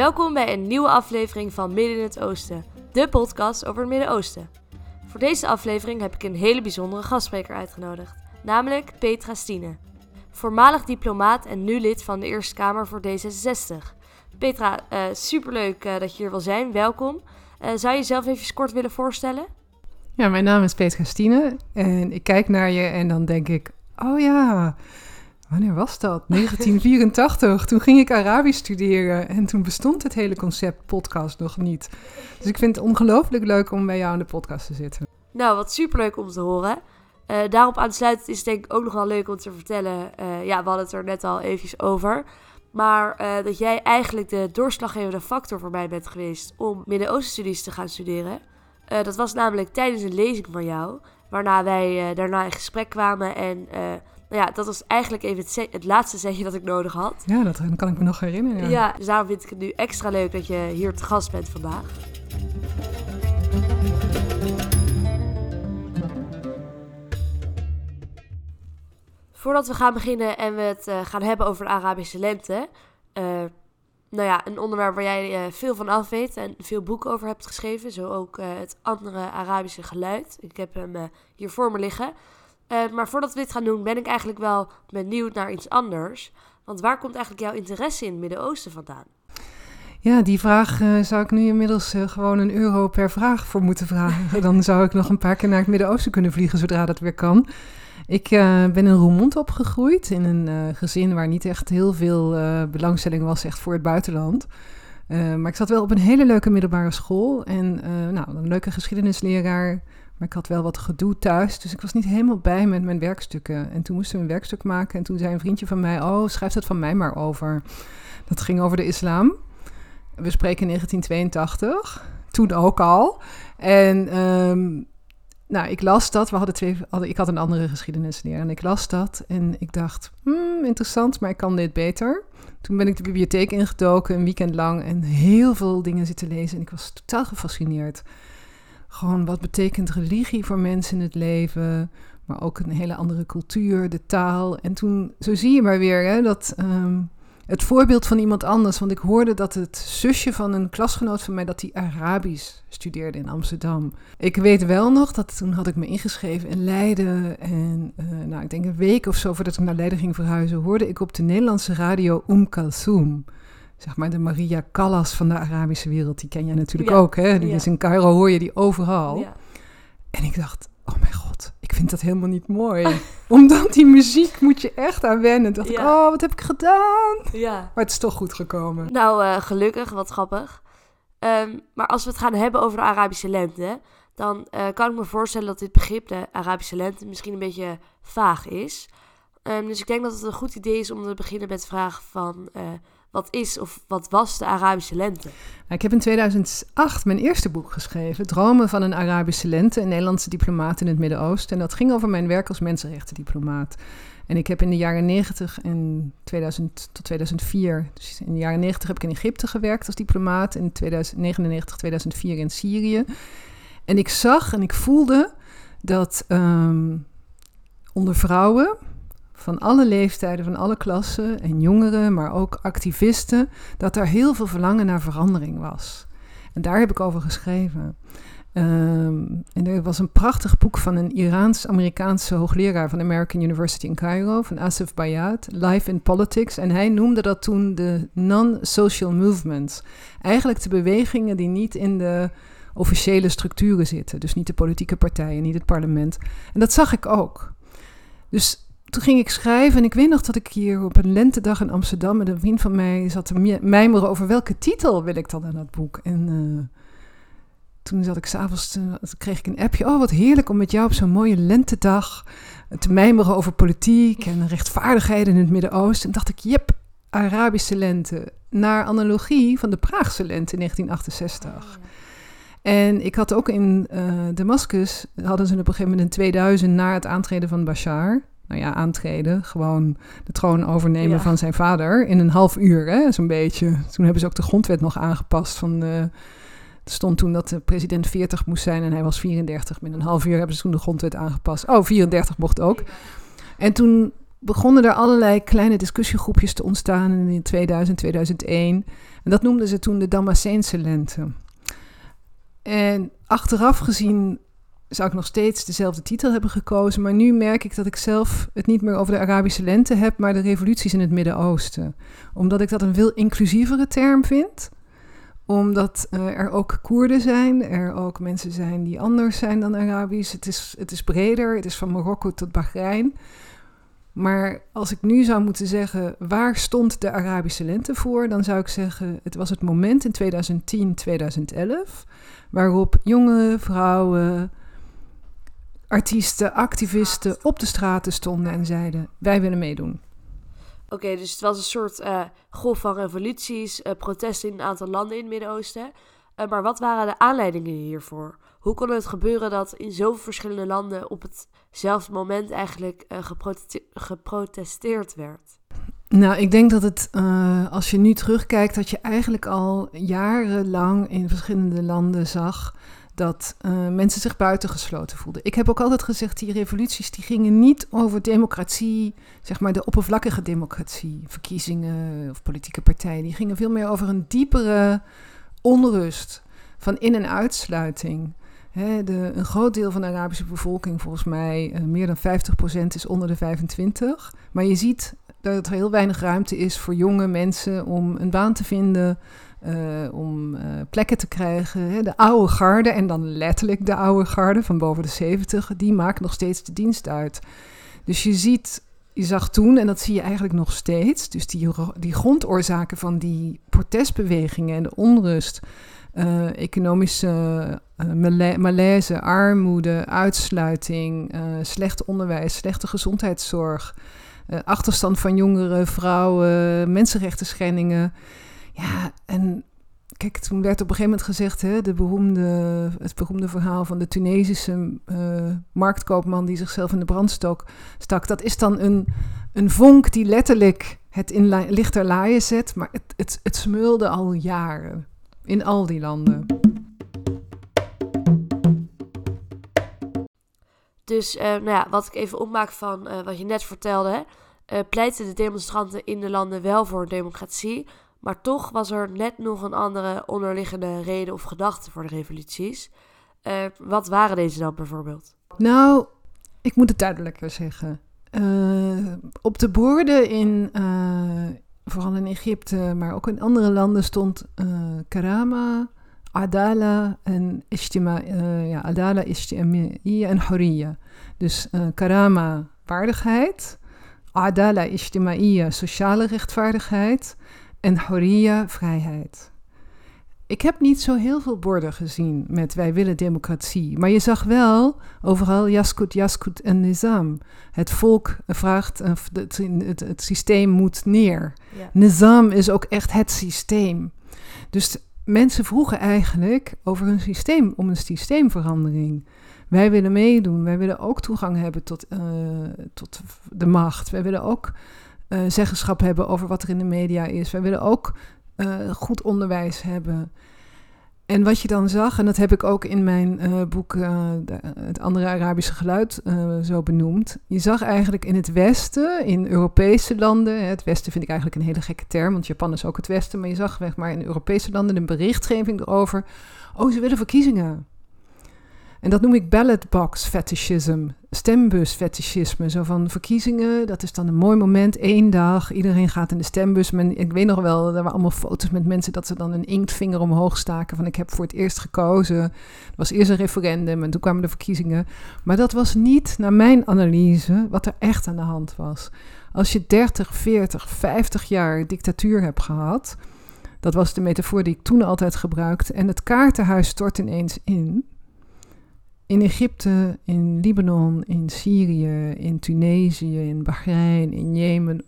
Welkom bij een nieuwe aflevering van Midden in het Oosten, de podcast over het Midden-Oosten. Voor deze aflevering heb ik een hele bijzondere gastspreker uitgenodigd, namelijk Petra Stine. Voormalig diplomaat en nu lid van de Eerste Kamer voor D66. Petra, uh, superleuk uh, dat je hier wil zijn, welkom. Uh, zou je jezelf even kort willen voorstellen? Ja, mijn naam is Petra Stine en ik kijk naar je en dan denk ik, oh ja, Wanneer was dat? 1984. toen ging ik Arabisch studeren en toen bestond het hele concept podcast nog niet. Dus ik vind het ongelooflijk leuk om bij jou in de podcast te zitten. Nou, wat superleuk om te horen. Uh, daarop aansluitend is het denk ik ook nog wel leuk om te vertellen. Uh, ja, we hadden het er net al eventjes over. Maar uh, dat jij eigenlijk de doorslaggevende factor voor mij bent geweest om Midden-Oosten-studies te gaan studeren. dat was namelijk tijdens een lezing van jou. Waarna wij daarna in gesprek kwamen en ja, dat was eigenlijk even het, het laatste zetje dat ik nodig had. Ja, dat kan ik me nog herinneren. Ja. ja, dus daarom vind ik het nu extra leuk dat je hier te gast bent vandaag. Voordat we gaan beginnen en we het uh, gaan hebben over de Arabische lente. Uh, nou ja, een onderwerp waar jij uh, veel van af weet en veel boeken over hebt geschreven. Zo ook het andere Arabische geluid. Ik heb hem hier voor me liggen. Uh, maar voordat we dit gaan doen, ben ik eigenlijk wel benieuwd naar iets anders. Want waar komt eigenlijk jouw interesse in het Midden-Oosten vandaan? Ja, die vraag uh, zou ik nu inmiddels uh, gewoon een euro per vraag voor moeten vragen. Dan zou ik nog een paar keer naar het Midden-Oosten kunnen vliegen zodra dat weer kan. Ik ben in Roermond opgegroeid, in een gezin waar niet echt heel veel belangstelling was echt voor het buitenland. Maar ik zat wel op een hele leuke middelbare school en nou, een leuke geschiedenisleraar maar ik had wel wat gedoe thuis, dus ik was niet helemaal bij met mijn werkstukken. En toen moesten we een werkstuk maken en toen zei een vriendje van mij... oh, schrijf dat van mij maar over. Dat ging over de islam. We spreken 1982, toen ook al. En um, nou, ik las dat. We hadden twee, ik had een andere geschiedenisleer en ik las dat. En ik dacht, hmm, interessant, maar ik kan dit beter. Toen ben ik de bibliotheek ingedoken, een weekend lang... en heel veel dingen zitten lezen en ik was totaal gefascineerd gewoon wat betekent religie voor mensen in het leven, maar ook een hele andere cultuur, de taal. En toen, zo zie je maar weer, hè, dat um, het voorbeeld van iemand anders, want ik hoorde dat het zusje van een klasgenoot van mij, dat die Arabisch studeerde in Amsterdam. Ik weet wel nog dat toen had ik me ingeschreven in Leiden en uh, nou, ik denk een week of zo voordat ik naar Leiden ging verhuizen, hoorde ik op de Nederlandse radio Um Kalsoum zeg maar de Maria Callas van de Arabische wereld. Die ken jij natuurlijk ook, hè? Die is in Cairo, hoor je die overal. Ja. En ik dacht, oh mijn god, vind dat helemaal niet mooi. Omdat die muziek moet je echt aan wennen. dacht ik, oh, wat heb ik gedaan? Ja. Maar het is toch goed gekomen. Nou, uh, gelukkig, wat grappig. Um, maar als we het gaan hebben over de Arabische lente... dan uh, kan ik me voorstellen dat dit begrip, de Arabische lente... misschien een beetje vaag is. Um, dus ik denk dat het een goed idee is om te beginnen met de vraag van... Uh, wat is of wat was de Arabische lente? Nou, ik heb in 2008 mijn eerste boek geschreven, Dromen van een Arabische lente, een Nederlandse diplomaat in het Midden-Oosten. En dat ging over mijn werk als mensenrechtendiplomaat. En ik heb in de jaren 90 en 2000 tot 2004, dus in de jaren 90 heb ik in Egypte gewerkt als diplomaat, in 2099, 2004 in Syrië. En ik zag en ik voelde dat um, onder vrouwen, van alle leeftijden, van alle klassen en jongeren, maar ook activisten, dat er heel veel verlangen naar verandering was. En daar heb ik over geschreven. Um, en er was een prachtig boek van een Iraans-Amerikaanse hoogleraar van de American University in Cairo, van Asif Bayat, Life in Politics. En hij noemde dat toen de non-social movements. Eigenlijk de bewegingen die niet in de officiële structuren zitten. Dus niet de politieke partijen, niet het parlement. En dat zag ik ook. Dus toen ging ik schrijven en ik weet nog dat ik hier op een lentedag in Amsterdam met een vriend van mij zat te mijmeren over welke titel wil ik dan aan dat boek. En uh, toen zat ik s'avonds, kreeg ik een appje, oh wat heerlijk om met jou op zo'n mooie lentedag te mijmeren over politiek en rechtvaardigheid in het Midden-Oosten. En dacht ik, jep, Arabische lente, naar analogie van de Praagse lente in 1968. En ik had ook in uh, Damascus, hadden ze op een gegeven moment in 2000 na het aantreden van Bashar, nou ja, aantreden. Gewoon de troon overnemen van zijn vader in een half uur, hè, zo'n beetje. Toen hebben ze ook de grondwet nog aangepast. Van, uh, er stond toen dat de president 40 moest zijn en hij was 34. Met een half uur hebben ze toen de grondwet aangepast. Oh, 34 mocht ook. En toen begonnen er allerlei kleine discussiegroepjes te ontstaan in 2000, 2001. En dat noemden ze toen de Damascense lente. En achteraf gezien zou ik nog steeds dezelfde titel hebben gekozen. Maar nu merk ik dat ik zelf het niet meer over de Arabische lente heb, maar de revoluties in het Midden-Oosten. Omdat ik dat een veel inclusievere term vind. Omdat uh, er ook Koerden zijn, er ook mensen zijn die anders zijn dan Arabisch. Het is, het is breder, het is van Marokko tot Bahrein. Maar als ik nu zou moeten zeggen waar stond de Arabische lente voor, dan zou ik zeggen het was het moment in 2010, 2011 waarop jonge vrouwen, artiesten, activisten op de straten stonden en zeiden: Wij willen meedoen. Oké, dus het was een soort uh, golf van revoluties, uh, protesten in een aantal landen in het Midden-Oosten. Uh, maar wat waren de aanleidingen hiervoor? Hoe kon het gebeuren dat in zoveel verschillende landen op hetzelfde moment eigenlijk geprotesteerd werd? Nou, ik denk dat het, als je nu terugkijkt, dat je eigenlijk al jarenlang in verschillende landen zag dat uh, mensen zich buitengesloten voelden. Ik heb ook altijd gezegd, die revoluties die gingen niet over democratie, zeg maar de oppervlakkige democratie, verkiezingen of politieke partijen. Die gingen veel meer over een diepere onrust van in- en uitsluiting. de, een groot deel van de Arabische bevolking, volgens mij uh, meer dan 50% is onder de 25. Maar je ziet dat er heel weinig ruimte is voor jonge mensen om een baan te vinden, uh, om uh, plekken te krijgen. Hè. De oude garde, en dan letterlijk de oude garde van boven de 70, die maakt nog steeds de dienst uit. Dus je ziet, je zag toen, en dat zie je eigenlijk nog steeds, dus die, die grondoorzaken van die protestbewegingen en de onrust, uh, economische malaise, armoede, uitsluiting, slecht onderwijs, slechte gezondheidszorg, achterstand van jongeren, vrouwen, mensenrechten schendingen ja, en kijk, toen werd op een gegeven moment gezegd, hè, de beroemde, het beroemde verhaal van de Tunesische uh, marktkoopman die zichzelf in de brandstok stak. Dat is dan een, een vonk die letterlijk het in lichter laaien zet, maar het, het, smeulde al jaren in al die landen. Dus uh, nou ja, wat ik even opmaak van uh, wat je net vertelde, uh, pleiten de demonstranten in de landen wel voor democratie, maar toch was er net nog een andere onderliggende reden of gedachte voor de revoluties. Uh, wat waren deze dan bijvoorbeeld? Nou, ik moet het duidelijker zeggen. Uh, op de borden in, uh, vooral in Egypte, maar ook in andere landen stond karama, adala en ijtima, ja, adala, ijtimaiya en horiya. Dus karama, waardigheid, adala, ijtimaiya, sociale rechtvaardigheid en Horia vrijheid. Ik heb niet zo heel veel borden gezien met wij willen democratie. Maar je zag wel overal Yaskut, Yaskut en Nizam. Het volk vraagt, het, het, het systeem moet neer. Ja. Nizam is ook echt het systeem. Dus mensen vroegen eigenlijk over een systeem, om een systeemverandering. Wij willen meedoen, wij willen ook toegang hebben tot, uh, tot de macht. Wij willen ook uh, zeggenschap hebben over wat er in de media is. Wij willen ook uh, goed onderwijs hebben. En wat je dan zag, en dat heb ik ook in mijn uh, boek Het andere Arabische geluid zo benoemd. Je zag eigenlijk in het Westen, in Europese landen, het Westen vind ik eigenlijk een hele gekke term, want Japan is ook het Westen, maar je zag weg maar in Europese landen een berichtgeving erover. Oh, ze willen verkiezingen. En dat noem ik ballot box fetishism, stembus fetishisme. Zo van verkiezingen, dat is dan een mooi moment, één dag. Iedereen gaat in de stembus. Men, ik weet nog wel, er waren allemaal foto's met mensen dat ze dan een inktvinger omhoog staken. Van ik heb voor het eerst gekozen. Er was eerst een referendum en toen kwamen de verkiezingen. Maar dat was niet, naar mijn analyse, wat er echt aan de hand was. Als je 30, 40, 50 jaar dictatuur hebt gehad. Dat was de metafoor die ik toen altijd gebruikte. En het kaartenhuis stort ineens in in Egypte, in Libanon, in Syrië, in Tunesië, in Bahrein, in Jemen.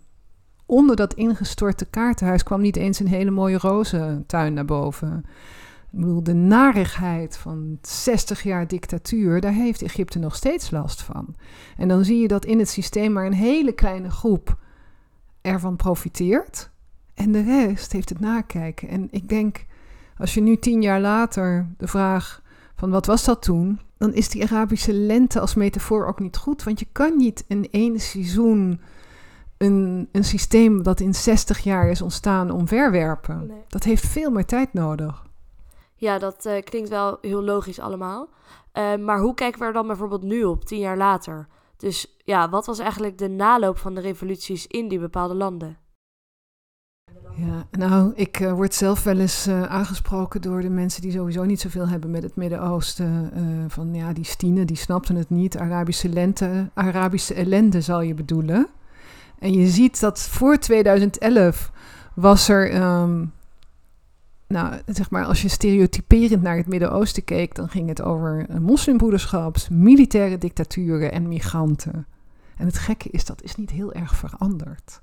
Onder dat ingestorte kaartenhuis kwam niet eens een hele mooie rozentuin naar boven. Ik bedoel, de narigheid van 60 jaar dictatuur, daar heeft Egypte nog steeds last van. En dan zie je dat in het systeem maar een hele kleine groep ervan profiteert. En de rest heeft het nakijken. En ik denk, als je nu tien jaar later de vraag van wat was dat toen? dan is die Arabische lente als metafoor ook niet goed. Want je kan niet in één seizoen een, een systeem dat in 60 jaar is ontstaan omverwerpen. Nee. Dat heeft veel meer tijd nodig. Ja, dat eh, klinkt wel heel logisch allemaal. Eh, maar hoe kijken we er dan bijvoorbeeld nu op, tien jaar later? Dus ja, wat was eigenlijk de naloop van de revoluties in die bepaalde landen? Ja, nou, ik eh, word zelf wel eens eh, aangesproken door de mensen die sowieso niet zoveel hebben met het Midden-Oosten. eh, van ja, die Stine, die snapten het niet. Arabische lente, Arabische ellende zal je bedoelen. En je ziet dat voor 2011 was er, ehm, nou, zeg maar, als je stereotyperend naar het Midden-Oosten keek, dan ging het over moslimbroederschaps, militaire dictaturen en migranten. En het gekke is, dat is niet heel erg veranderd.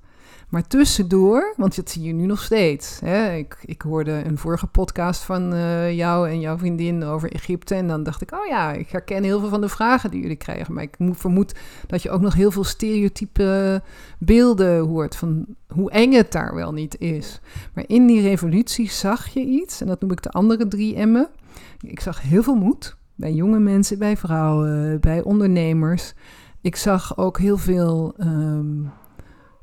Maar tussendoor, want dat zie je nu nog steeds. Hè? Ik, ik hoorde een vorige podcast van uh, jou en jouw vriendin over Egypte. En dan dacht ik, oh ja, ik herken heel veel van de vragen die jullie krijgen. Maar ik vermoed dat je ook nog heel veel stereotype beelden hoort van hoe eng het daar wel niet is. Maar in die revolutie zag je iets, en dat noem ik de andere drie M'en. Ik zag heel veel moed bij jonge mensen, bij vrouwen, bij ondernemers. Ik zag ook heel veel um,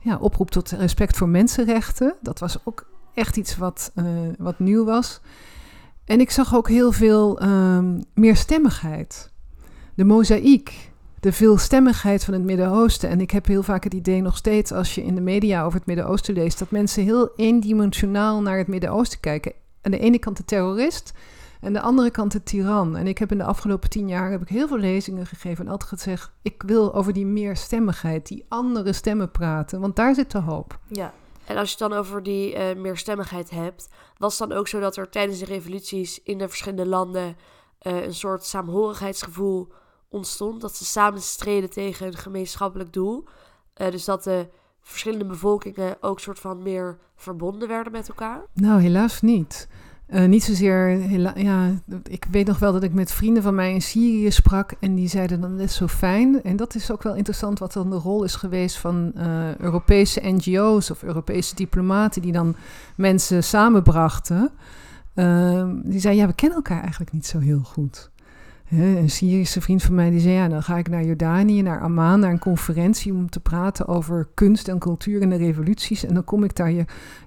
ja, oproep tot respect voor mensenrechten. Dat was ook echt iets wat, uh, wat nieuw was. En ik zag ook heel veel um, meerstemmigheid. De mozaïek, de veelstemmigheid van het Midden-Oosten. En ik heb heel vaak het idee nog steeds, als je in de media over het Midden-Oosten leest, dat mensen heel eendimensionaal naar het Midden-Oosten kijken. Aan de ene kant de terrorist, en de andere kant de tiran. En ik heb in de afgelopen tien jaar heb ik heel veel lezingen gegeven en altijd gezegd: ik wil over die meerstemmigheid, die andere stemmen praten, want daar zit de hoop. Ja. En als je het dan over die uh, meerstemmigheid hebt, was het dan ook zo dat er tijdens de revoluties in de verschillende landen uh, een soort saamhorigheidsgevoel ontstond? Dat ze samen streden tegen een gemeenschappelijk doel. Uh, dus dat de verschillende bevolkingen ook soort van meer verbonden werden met elkaar? Nou, helaas niet. Uh, niet zozeer, ja, ik weet nog wel dat ik met vrienden van mij in Syrië sprak en die zeiden dan, is zo fijn. En dat is ook wel interessant wat dan de rol is geweest van uh, Europese NGO's of Europese diplomaten die dan mensen samenbrachten. Uh, die zeiden, ja, we kennen elkaar eigenlijk niet zo heel goed. Een Syrische vriend van mij die zei, ja, dan ga ik naar Jordanië, naar Amman, naar een conferentie om te praten over kunst en cultuur en de revoluties. En dan kom ik daar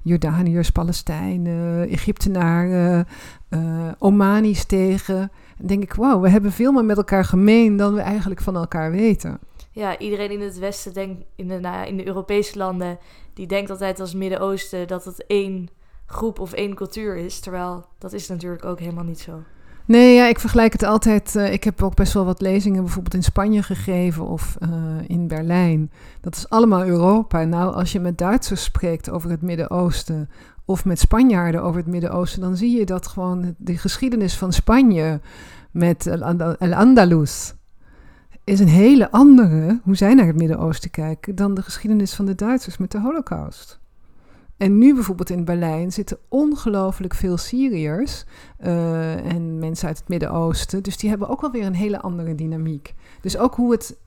Jordaniërs, Palestijnen, Egyptenaren, uh, Omanis tegen. En denk ik, wauw, we hebben veel meer met elkaar gemeen dan we eigenlijk van elkaar weten. Ja, iedereen in het Westen denkt, in de, nou, in de Europese landen, die denkt altijd als Midden-Oosten dat het één groep of één cultuur is. Terwijl dat is natuurlijk ook helemaal niet zo. Nee, ja, ik vergelijk het altijd. Uh, ik heb ook best wel wat lezingen bijvoorbeeld in Spanje gegeven of uh, in Berlijn. Dat is allemaal Europa. Nou, als je met Duitsers spreekt over het Midden-Oosten of met Spanjaarden over het Midden-Oosten, dan zie je dat gewoon de geschiedenis van Spanje met El Andalus is een hele andere, hoe zij naar het Midden-Oosten kijken, dan de geschiedenis van de Duitsers met de Holocaust. En nu bijvoorbeeld in Berlijn zitten ongelooflijk veel Syriërs uh, en mensen uit het Midden-Oosten. Dus die hebben ook wel weer een hele andere dynamiek. Dus ook hoe het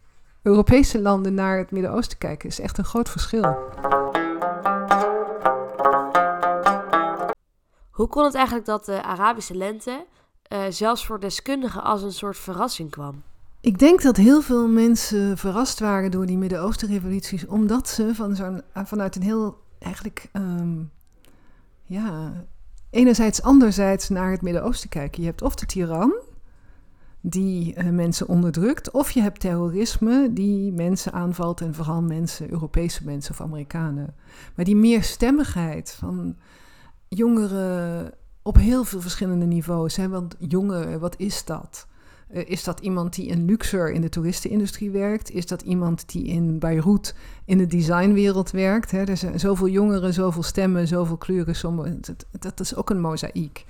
Europese landen naar het Midden-Oosten kijken is echt een groot verschil. Hoe kon het eigenlijk dat de Arabische lente uh, zelfs voor deskundigen als een soort verrassing kwam? Ik denk dat heel veel mensen verrast waren door die Midden-Oosten-revoluties, omdat ze van zo'n, vanuit een heel eigenlijk, um, ja, enerzijds anderzijds naar het Midden-Oosten kijken. Je hebt of de tiran, die uh, mensen onderdrukt, of je hebt terrorisme, die mensen aanvalt en vooral mensen, Europese mensen of Amerikanen. Maar die meerstemmigheid van jongeren op heel veel verschillende niveaus. Hè? Want jongeren, wat is dat? Uh, is dat iemand die in Luxor in de toeristenindustrie werkt? Is dat iemand die in Beirut in de designwereld werkt? Hè? Er zijn zoveel jongeren, zoveel stemmen, zoveel kleuren. Sommige, dat, is ook een mozaïek.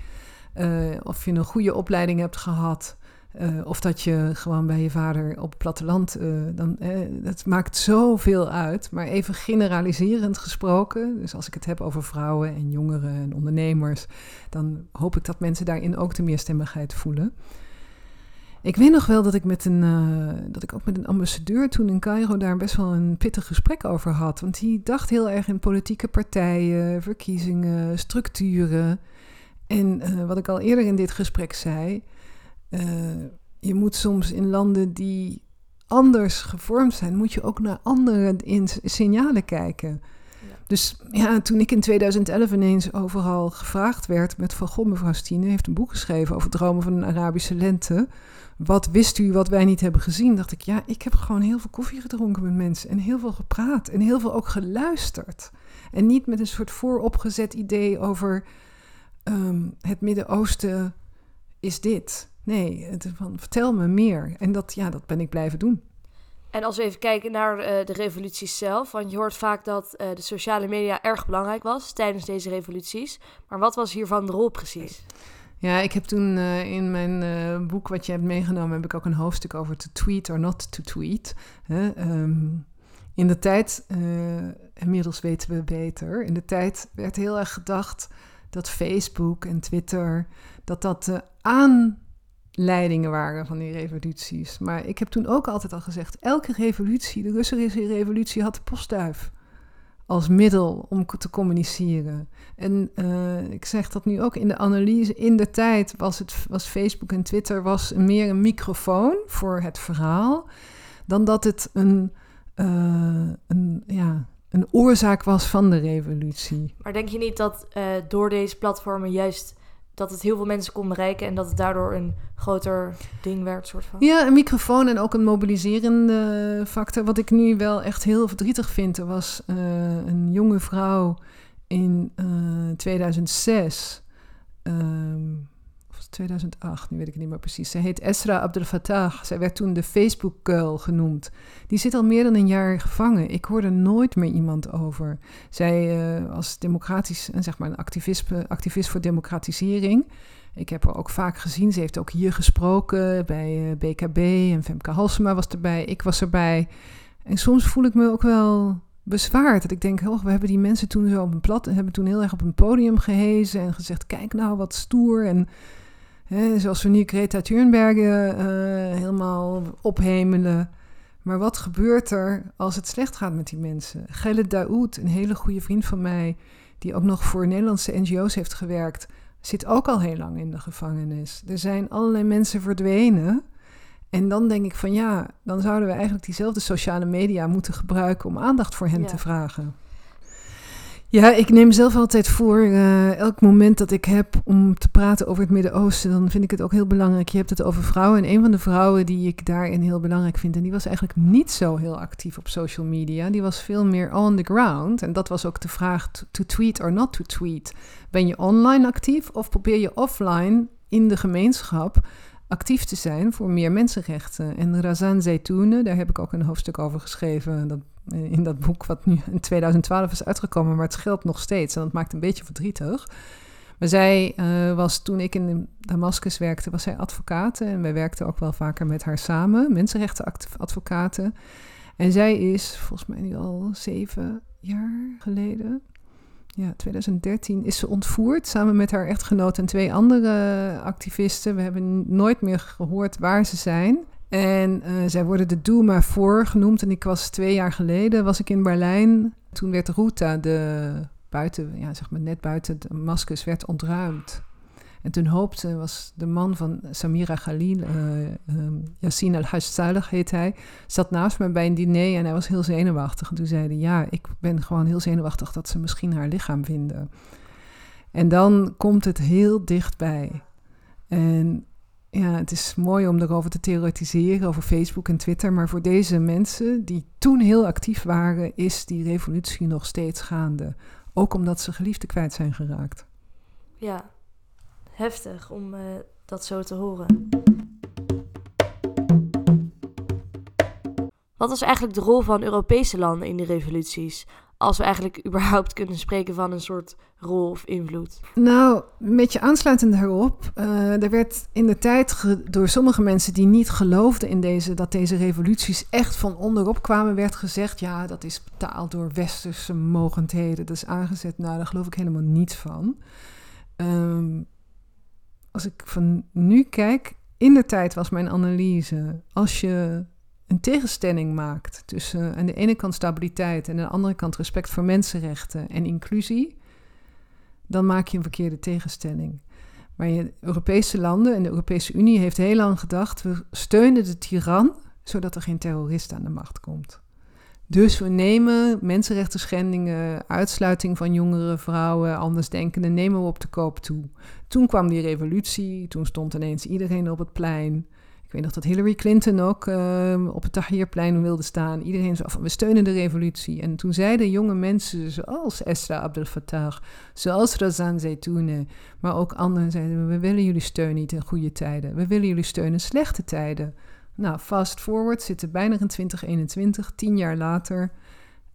Uh, of je een goede opleiding hebt gehad. Uh, of dat je gewoon bij je vader op het platteland. dan, dat maakt zoveel uit. Maar even generaliserend gesproken. Dus als ik het heb over vrouwen en jongeren en ondernemers. dan hoop ik dat mensen daarin ook de meerstemmigheid voelen. Ik weet nog wel dat ik, met een, uh, dat ik ook met een ambassadeur toen in Cairo daar best wel een pittig gesprek over had. Want die dacht heel erg in politieke partijen, verkiezingen, structuren. En uh, wat ik al eerder in dit gesprek zei, uh, je moet soms in landen die anders gevormd zijn, moet je ook naar andere in signalen kijken. Dus ja, toen ik in 2011 ineens overal gevraagd werd met van... Goh, mevrouw Stine heeft een boek geschreven over dromen van een Arabische lente. Wat wist u wat wij niet hebben gezien? Dacht ik, ja, ik heb gewoon heel veel koffie gedronken met mensen. En heel veel gepraat en heel veel ook geluisterd. En niet met een soort vooropgezet idee over ehm, het Midden-Oosten is dit. Nee, het, van, vertel me meer. En dat, ja, dat ben ik blijven doen. En als we even kijken naar uh, de revolutie zelf, want je hoort vaak dat uh, de sociale media erg belangrijk was tijdens deze revoluties. Maar wat was hiervan de rol precies? Ja, ik heb toen uh, in mijn boek wat je hebt meegenomen, heb ik ook een hoofdstuk over to tweet or not to tweet. Um, in de tijd, inmiddels weten we beter, in de tijd werd heel erg gedacht dat Facebook en Twitter, dat dat aan leidingen waren van die revoluties. Maar ik heb toen ook altijd al gezegd: elke revolutie, de Russische revolutie, had de postduif als middel om te communiceren. En uh, ik zeg dat nu ook in de analyse. In de tijd was, het, was Facebook en Twitter was meer een microfoon voor het verhaal, dan dat het een, uh, een, ja, een oorzaak was van de revolutie. Maar denk je niet dat uh, door deze platformen juist dat het heel veel mensen kon bereiken en dat het daardoor een groter ding werd, soort van. Ja, een microfoon en ook een mobiliserende factor. Wat ik nu wel echt heel verdrietig vind, er was uh, een jonge vrouw in uh, 2006. Um, 2008, nu weet ik het niet meer precies. Ze heet Esra Abdel Fattah. Zij werd toen de Facebook-girl genoemd. Die zit al meer dan een jaar gevangen. Ik hoorde nooit meer iemand over. Zij uh, was democratisch, en zeg maar een activist, activist voor democratisering. Ik heb haar ook vaak gezien. Ze heeft ook hier gesproken bij uh, eh, BKB en Femke Halsema was erbij. Ik was erbij. En soms voel ik me ook wel bezwaard. Dat ik denk, oh, we hebben die mensen toen zo op een plat... en hebben toen heel erg op een podium gehezen... en gezegd, kijk nou, wat stoer. En zoals we nu Greta Thunberg uh, helemaal ophemelen. Maar wat gebeurt er als het slecht gaat met die mensen? Gelle Daoud, een hele goede vriend van mij, die ook nog voor Nederlandse NGO's heeft gewerkt, zit ook al heel lang in de gevangenis. Er zijn allerlei mensen verdwenen. En dan denk ik van ja, dan zouden we eigenlijk diezelfde sociale media moeten gebruiken om aandacht voor hen te vragen. Ja, ik neem zelf altijd voor, uh, elk moment dat ik heb om te praten over het Midden-Oosten, dan vind ik het ook heel belangrijk. Je hebt het over vrouwen en een van de vrouwen die ik daarin heel belangrijk vind, en die was eigenlijk niet zo heel actief op social media, die was veel meer on the ground. En dat was ook de vraag, to tweet or not to tweet. Ben je online actief of probeer je offline in de gemeenschap actief te zijn voor meer mensenrechten? En Razan Zaytoune, daar heb ik ook een hoofdstuk over geschreven, dat in dat boek wat nu in 2012 is uitgekomen, maar het scheelt nog steeds en dat maakt een beetje verdrietig. Maar zij uh, was toen ik in Damascus werkte, was zij advocaat en wij werkten ook wel vaker met haar samen, mensenrechtenadvocaten. En zij is volgens mij nu al zeven jaar geleden, ja, 2013, is ze ontvoerd samen met haar echtgenoot en twee andere activisten. We hebben nooit meer gehoord waar ze zijn. En uh, zij worden de Doe voor genoemd. En ik was twee jaar geleden was ik in Berlijn. Toen werd Ruta, de buiten, ja, zeg maar net buiten Damascus, werd ontruimd. En toen hoopte, was de man van Samira Khalil, uh, um, Yassine al-Hajj heet hij, zat naast me bij een diner en hij was heel zenuwachtig. En toen zei hij, ja, ik ben gewoon heel zenuwachtig dat ze misschien haar lichaam vinden. En dan komt het heel dichtbij. En ja, het is mooi om erover te theoretiseren, over Facebook en Twitter. Maar voor deze mensen die toen heel actief waren, is die revolutie nog steeds gaande. Ook omdat ze geliefden kwijt zijn geraakt. Ja, heftig om uh, dat zo te horen. Wat was eigenlijk de rol van Europese landen in de revoluties? Als we eigenlijk überhaupt kunnen spreken van een soort rol of invloed? Nou, een beetje aansluitend daarop. Uh, er werd in de tijd door sommige mensen die niet geloofden in deze, dat deze revoluties echt van onderop kwamen, werd gezegd: ja, dat is betaald door westerse mogendheden. Dat is aangezet. Nou, daar geloof ik helemaal niets van. Um, als ik van nu kijk, in de tijd was mijn analyse: als je een tegenstelling maakt tussen aan de ene kant stabiliteit en aan de andere kant respect voor mensenrechten en inclusie, dan maak je een verkeerde tegenstelling. Maar je Europese landen en de Europese Unie heeft heel lang gedacht: we steunen de tiran zodat er geen terrorist aan de macht komt. Dus we nemen mensenrechten schendingen, uitsluiting van jongere vrouwen, andersdenkenden, nemen we op de koop toe. Toen kwam die revolutie, toen stond ineens iedereen op het plein. Ik weet nog dat Hillary Clinton ook uh, op het Tahrirplein wilde staan. Iedereen zei van, we steunen de revolutie. En toen zeiden jonge mensen zoals Esra Abdel Fattah, zoals Razan Zaytoune, maar ook anderen zeiden, we willen jullie steunen niet in goede tijden. We willen jullie steunen in slechte tijden. Nou, fast forward, zitten bijna in 2021, tien jaar later.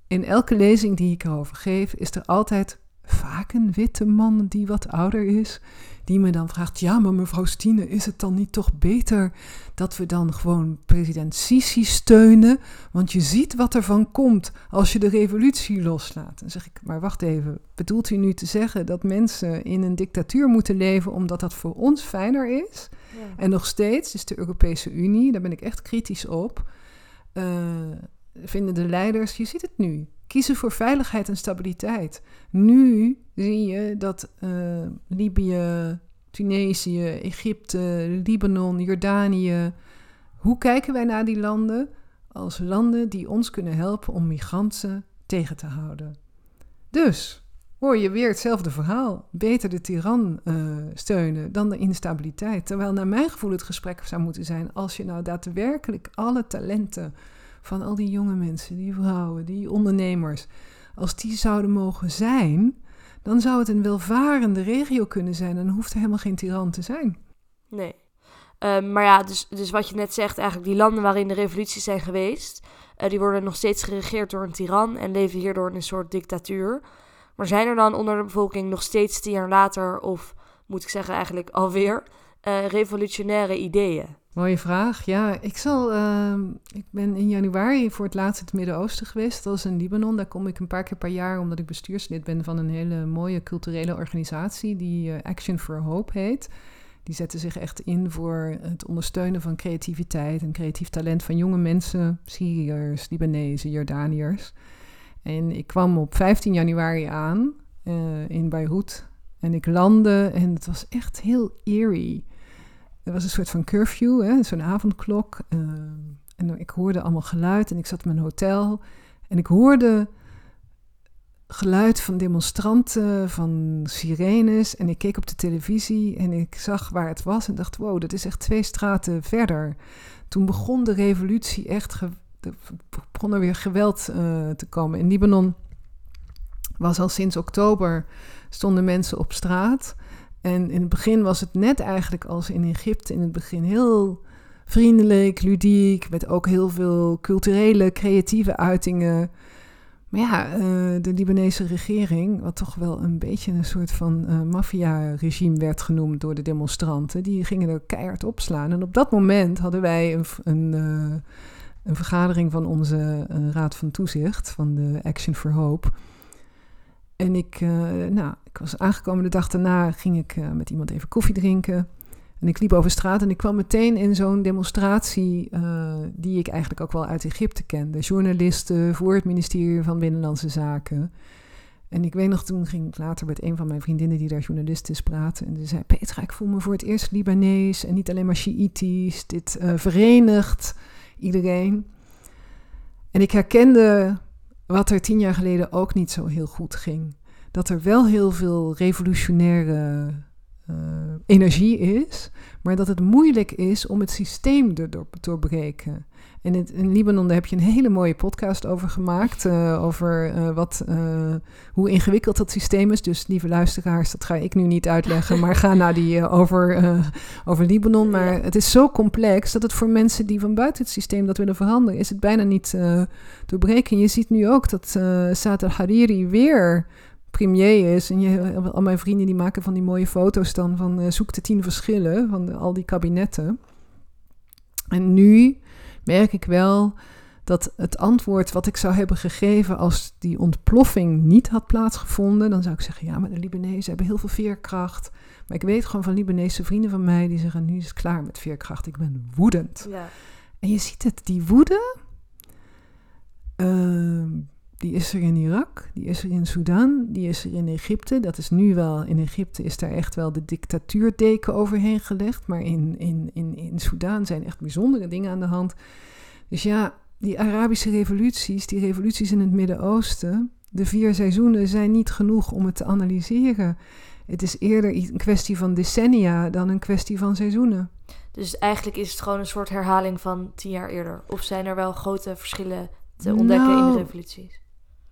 In elke lezing die ik erover geef, is er altijd vaak een witte man die wat ouder is, die me dan vraagt: Ja, maar mevrouw Stine, is het dan niet toch beter dat we dan gewoon president Sisi steunen? Want je ziet wat er van komt als je de revolutie loslaat. Dan zeg ik: Maar wacht even, bedoelt u nu te zeggen dat mensen in een dictatuur moeten leven omdat dat voor ons fijner is? Ja. En nog steeds is de Europese Unie, daar ben ik echt kritisch op. Uh, vinden de leiders, je ziet het nu, kiezen voor veiligheid en stabiliteit. Nu zie je dat uh, Libië, Tunesië, Egypte, Libanon, Jordanië. Hoe kijken wij naar die landen? Als landen die ons kunnen helpen om migranten tegen te houden. Dus hoor je weer hetzelfde verhaal. Beter de tiran uh, steunen dan de instabiliteit. Terwijl naar mijn gevoel het gesprek zou moeten zijn als je nou daadwerkelijk alle talenten van al die jonge mensen, die vrouwen, die ondernemers, als die zouden mogen zijn, dan zou het een welvarende regio kunnen zijn. En hoeft er helemaal geen tiran te zijn. Nee. Um, maar ja, dus, dus wat je net zegt, eigenlijk die landen waarin de revoluties zijn geweest, uh, die worden nog steeds geregeerd door een tiran en leven hierdoor in een soort dictatuur. Maar zijn er dan onder de bevolking nog steeds tien jaar later, of moet ik zeggen eigenlijk alweer, uh, revolutionaire ideeën? Mooie vraag. Ja, ik zal. Uh, ik ben in januari voor het laatst in het Midden-Oosten geweest. Dat is in Libanon. Daar kom ik een paar keer per jaar, omdat ik bestuurslid ben van een hele mooie culturele organisatie die uh, Action for Hope heet. Die zetten zich echt in voor het ondersteunen van creativiteit en creatief talent van jonge mensen, Syriërs, Libanezen, Jordaniërs. En ik kwam op 15 januari aan uh, in Beirut en ik landde en het was echt heel eerie. Er was een soort van curfew, zo'n avondklok. Uh, en ik hoorde allemaal geluid en ik zat in mijn hotel. En ik hoorde geluid van demonstranten, van sirenes. En ik keek op de televisie en ik zag waar het was en dacht: wow, dat is echt twee straten verder. Toen begon de revolutie echt. Begon er weer geweld uh, te komen. In Libanon was al sinds oktober stonden mensen op straat. En in het begin was het net eigenlijk als in Egypte in het begin heel vriendelijk, ludiek, met ook heel veel culturele, creatieve uitingen. Maar ja, uh, de Libanese regering, wat toch wel een beetje een soort van uh, maffia-regime werd genoemd door de demonstranten, die gingen er keihard opslaan. En op dat moment hadden wij een, een, uh, een vergadering van onze Raad van Toezicht, van de Action for Hope. En ik, nou, ik was aangekomen de dag daarna, ging ik met iemand even koffie drinken. En ik liep over straat en ik kwam meteen in zo'n demonstratie uh, die ik eigenlijk ook wel uit Egypte kende. Journalisten voor het ministerie van Binnenlandse Zaken. En ik weet nog, toen ging ik later met een van mijn vriendinnen die daar journalist is praten. En die zei, Petra, ik voel me voor het eerst Libanees en niet alleen maar Shiïtisch. Dit verenigt iedereen. En ik herkende wat er tien jaar geleden ook niet zo heel goed ging. Dat er wel heel veel revolutionaire uh, energie is, maar dat het moeilijk is om het systeem te doorbreken. En in Libanon daar heb je een hele mooie podcast over gemaakt, uh, over uh, wat, hoe ingewikkeld dat systeem is. Dus lieve luisteraars, dat ga ik nu niet uitleggen, maar ga naar die over, over Libanon. Maar het is zo complex dat het voor mensen die van buiten het systeem dat willen veranderen, is het bijna niet doorbreken. Je ziet nu ook dat Saad al-Hariri weer premier is. En je, al mijn vrienden die maken van die mooie foto's dan van uh, zoek de tien verschillen van de, al die kabinetten. En nu merk ik wel dat het antwoord wat ik zou hebben gegeven als die ontploffing niet had plaatsgevonden, dan zou ik zeggen, ja, maar de Libanezen hebben heel veel veerkracht. Maar ik weet gewoon van Libanese vrienden van mij die zeggen, nu is het klaar met veerkracht. Ik ben woedend. Ja. En je ziet het, die woede, uh, die is er in Irak, die is er in Sudan, die is er in Egypte. Dat is nu wel, in Egypte is daar echt wel de dictatuurdeken overheen gelegd. Maar in, in, in, in Sudan zijn echt bijzondere dingen aan de hand. Dus ja, die Arabische revoluties, die revoluties in het Midden-Oosten, de vier seizoenen zijn niet genoeg om het te analyseren. Het is eerder een kwestie van decennia dan een kwestie van seizoenen. Dus eigenlijk is het gewoon een soort herhaling van tien jaar eerder. Of zijn er wel grote verschillen te ontdekken in de Nou, revoluties?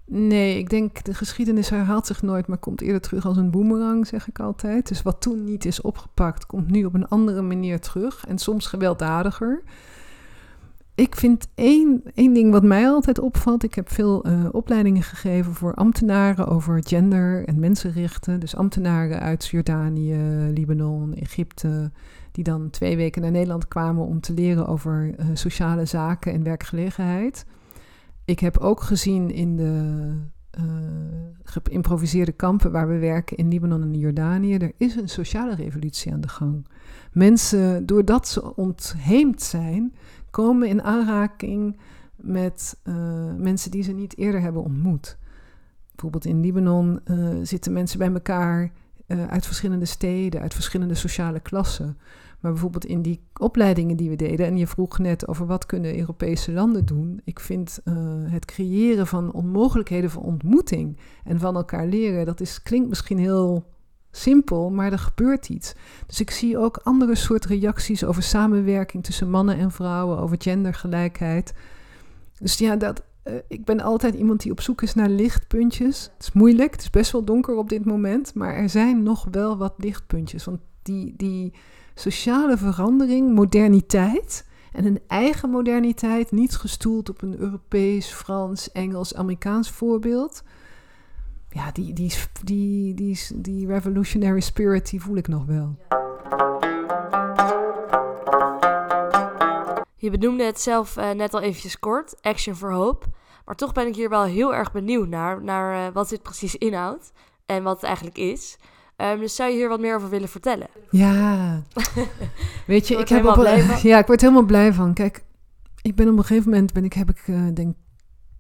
Nee, ik denk de geschiedenis herhaalt zich nooit, maar komt eerder terug als een boemerang, zeg ik altijd. Dus wat toen niet is opgepakt, komt nu op een andere manier terug en soms gewelddadiger. Ik vind één, één ding wat mij altijd opvalt. Ik heb veel eh, opleidingen gegeven voor ambtenaren over gender en mensenrechten. Dus ambtenaren uit Jordanië, Libanon, Egypte, die dan twee weken naar Nederland kwamen om te leren over eh, sociale zaken en werkgelegenheid. Ik heb ook gezien in de eh, geïmproviseerde kampen waar we werken in Libanon en Jordanië, er is een sociale revolutie aan de gang. Mensen, doordat ze ontheemd zijn, komen in aanraking met eh, mensen die ze niet eerder hebben ontmoet. Bijvoorbeeld in Libanon eh, zitten mensen bij elkaar eh, uit verschillende steden, uit verschillende sociale klassen. Maar bijvoorbeeld in die opleidingen die we deden, en je vroeg net over wat kunnen Europese landen doen. Ik vind eh, het creëren van onmogelijkheden van ontmoeting en van elkaar leren, dat is, klinkt misschien heel simpel, maar er gebeurt iets. Dus ik zie ook andere soort reacties over samenwerking tussen mannen en vrouwen, over gendergelijkheid. Dus ja, dat, eh, ik ben altijd iemand die op zoek is naar lichtpuntjes. Het is moeilijk, het is best wel donker op dit moment, maar er zijn nog wel wat lichtpuntjes. Want die, die sociale verandering, moderniteit en een eigen moderniteit, niet gestoeld op een Europees, Frans, Engels, Amerikaans voorbeeld. Ja, die, die, die, die, die revolutionary spirit, die voel ik nog wel. Je benoemde het zelf eh, net al eventjes kort, Action for Hope. Maar toch ben ik hier wel heel erg benieuwd naar, naar eh, wat dit precies inhoudt en wat het eigenlijk is. Ehm, dus zou je hier wat meer over willen vertellen? Ja, weet je, ik heb op, ja, ik word helemaal blij van. Kijk, ik ben op een gegeven moment ben ik heb ik eh, denk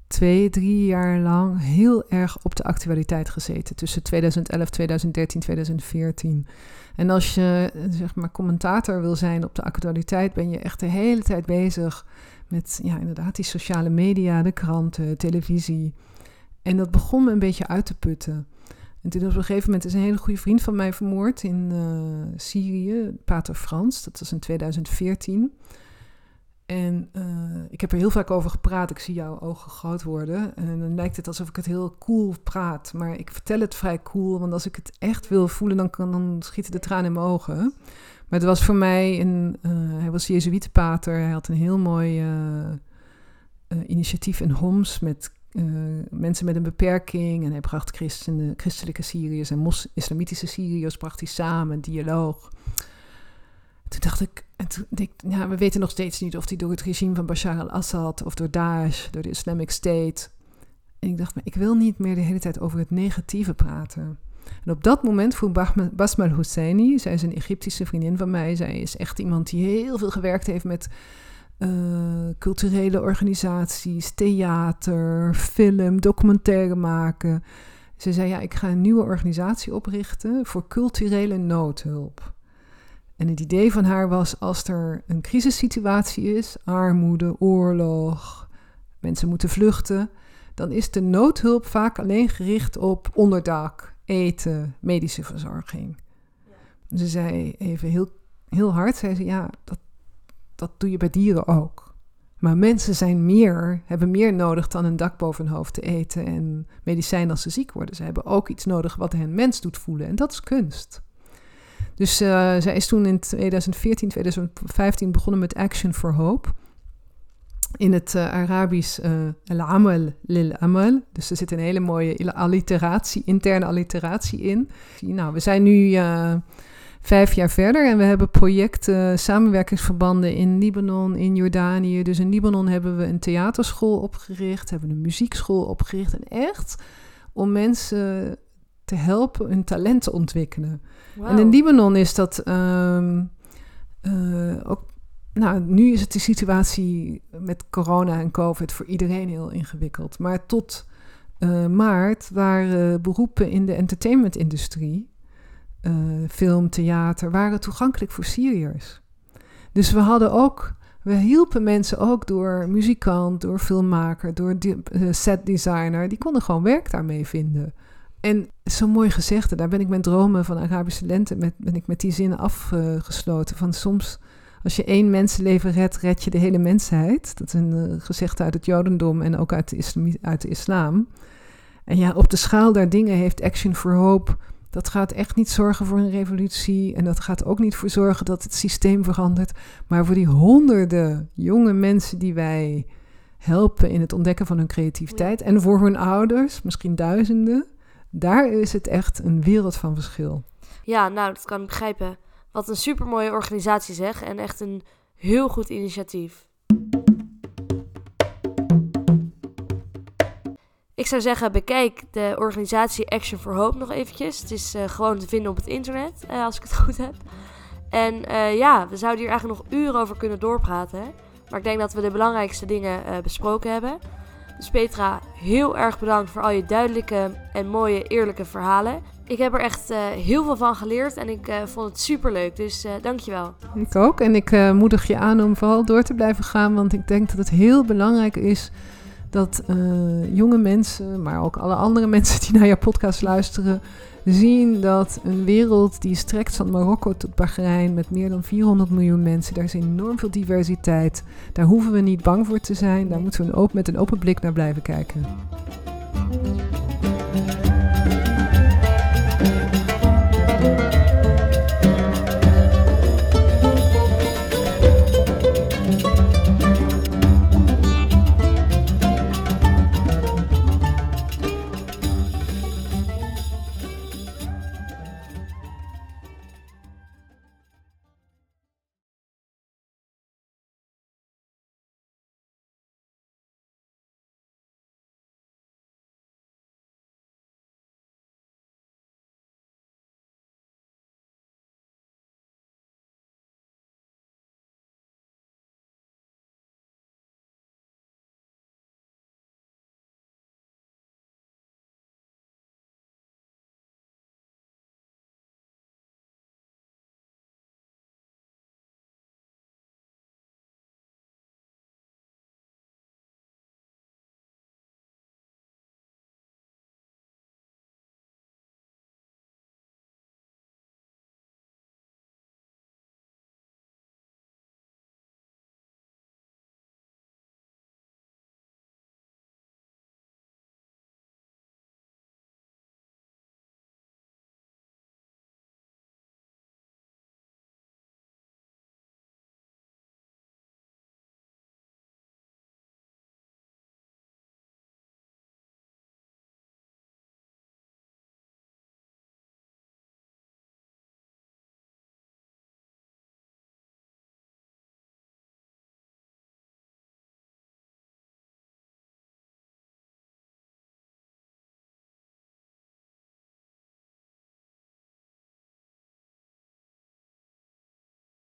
twee, drie jaar lang heel erg op de actualiteit gezeten tussen 2011, 2013, 2014. En als je eh, zeg maar commentator wil zijn op de actualiteit, ben je echt de hele tijd bezig met ja, inderdaad die sociale media, de kranten, televisie. En dat begon me een beetje uit te putten. En toen op een gegeven moment is een hele goede vriend van mij vermoord in eh, Syrië, Pater Frans. Dat was in 2014. En eh, ik heb er heel vaak over gepraat. Ik zie jouw ogen groot worden. En dan lijkt het alsof ik het heel cool praat. Maar ik vertel het vrij cool. Want als ik het echt wil voelen, dan, kan, dan schieten de tranen in mijn ogen. Maar het was voor mij een... eh, hij was Jezuïetenpater. Hij had een heel mooi eh, initiatief in Homs met mensen met een beperking. En hij bracht christelijke Syriërs en mos, islamitische Syriërs bracht hij samen, dialoog. Toen dacht ik, en toen dacht ik, ja, we weten nog steeds niet of hij door het regime van Bashar al-Assad of door Daesh, door de Islamic State. En ik dacht, maar ik wil niet meer de hele tijd over het negatieve praten. En op dat moment vroeg Bahma- Basma Husseini, zij is een Egyptische vriendin van mij, zij is echt iemand die heel veel gewerkt heeft met eh, culturele organisaties, theater, film, documentaire maken. Ze zei, ja, ik ga een nieuwe organisatie oprichten voor culturele noodhulp. En het idee van haar was, als er een crisissituatie is, armoede, oorlog, mensen moeten vluchten, dan is de noodhulp vaak alleen gericht op onderdak, eten, medische verzorging. Ze zei even heel, heel hard, zei ze, ja, dat, dat doe je bij dieren ook. Maar mensen zijn meer, hebben meer nodig dan een dak boven hun hoofd te eten en medicijn als ze ziek worden. Ze hebben ook iets nodig wat hen mens doet voelen en dat is kunst. Dus eh, zij is toen in 2014, 2015 begonnen met Action for Hope. In het eh, Arabisch eh, al-amal lil-amal. Dus er zit een hele mooie alliteratie, interne alliteratie in. Nou, we zijn nu eh, vijf jaar verder en we hebben projecten, samenwerkingsverbanden in Libanon, in Jordanië. Dus in Libanon hebben we een theaterschool opgericht, hebben een muziekschool opgericht. En echt om mensen te helpen hun talent te ontwikkelen. En in Libanon is dat ehm, eh, ook. Nou, nu is het de situatie met corona en COVID voor iedereen heel ingewikkeld. Maar tot eh, maart waren beroepen in de entertainmentindustrie, eh, film, theater, waren toegankelijk voor Syriërs. Dus we hadden ook We hielpen mensen ook door muzikant, door filmmaker, door uh, setdesigner. Die konden gewoon werk daarmee vinden. En zo mooi gezegd, daar ben ik mijn dromen van Arabische lente, met, ben ik met die zinnen afgesloten. Van soms, als je één mensenleven redt, red je de hele mensheid. Dat is een uh, gezegde uit het Jodendom en ook uit de, uit de islam. En ja, op de schaal daar dingen heeft Action for Hope dat gaat echt niet zorgen voor een revolutie en dat gaat ook niet voor zorgen dat het systeem verandert, maar voor die honderden jonge mensen die wij helpen in het ontdekken van hun creativiteit en voor hun ouders, misschien duizenden, daar is het echt een wereld van verschil. Ja, nou, dat kan ik begrijpen. Wat een supermooie organisatie zeg en echt een heel goed initiatief. Ik zou zeggen, bekijk de organisatie Action for Hope nog eventjes. Het is uh, gewoon te vinden op het internet, uh, als ik het goed heb. En uh, ja, we zouden hier eigenlijk nog uren over kunnen doorpraten. Maar ik denk dat we de belangrijkste dingen besproken hebben. Dus Petra, heel erg bedankt voor al je duidelijke en mooie, eerlijke verhalen. Ik heb er echt heel veel van geleerd en ik vond het super leuk. Dus dankjewel. Ik ook. En ik moedig je aan om vooral door te blijven gaan. Want ik denk dat het heel belangrijk is dat uh, jonge mensen, maar ook alle andere mensen die naar jouw podcast luisteren, zien dat een wereld die strekt van Marokko tot Bahrein met meer dan 400 miljoen mensen, daar is enorm veel diversiteit. Daar hoeven we niet bang voor te zijn, daar moeten we een open, met een open blik naar blijven kijken.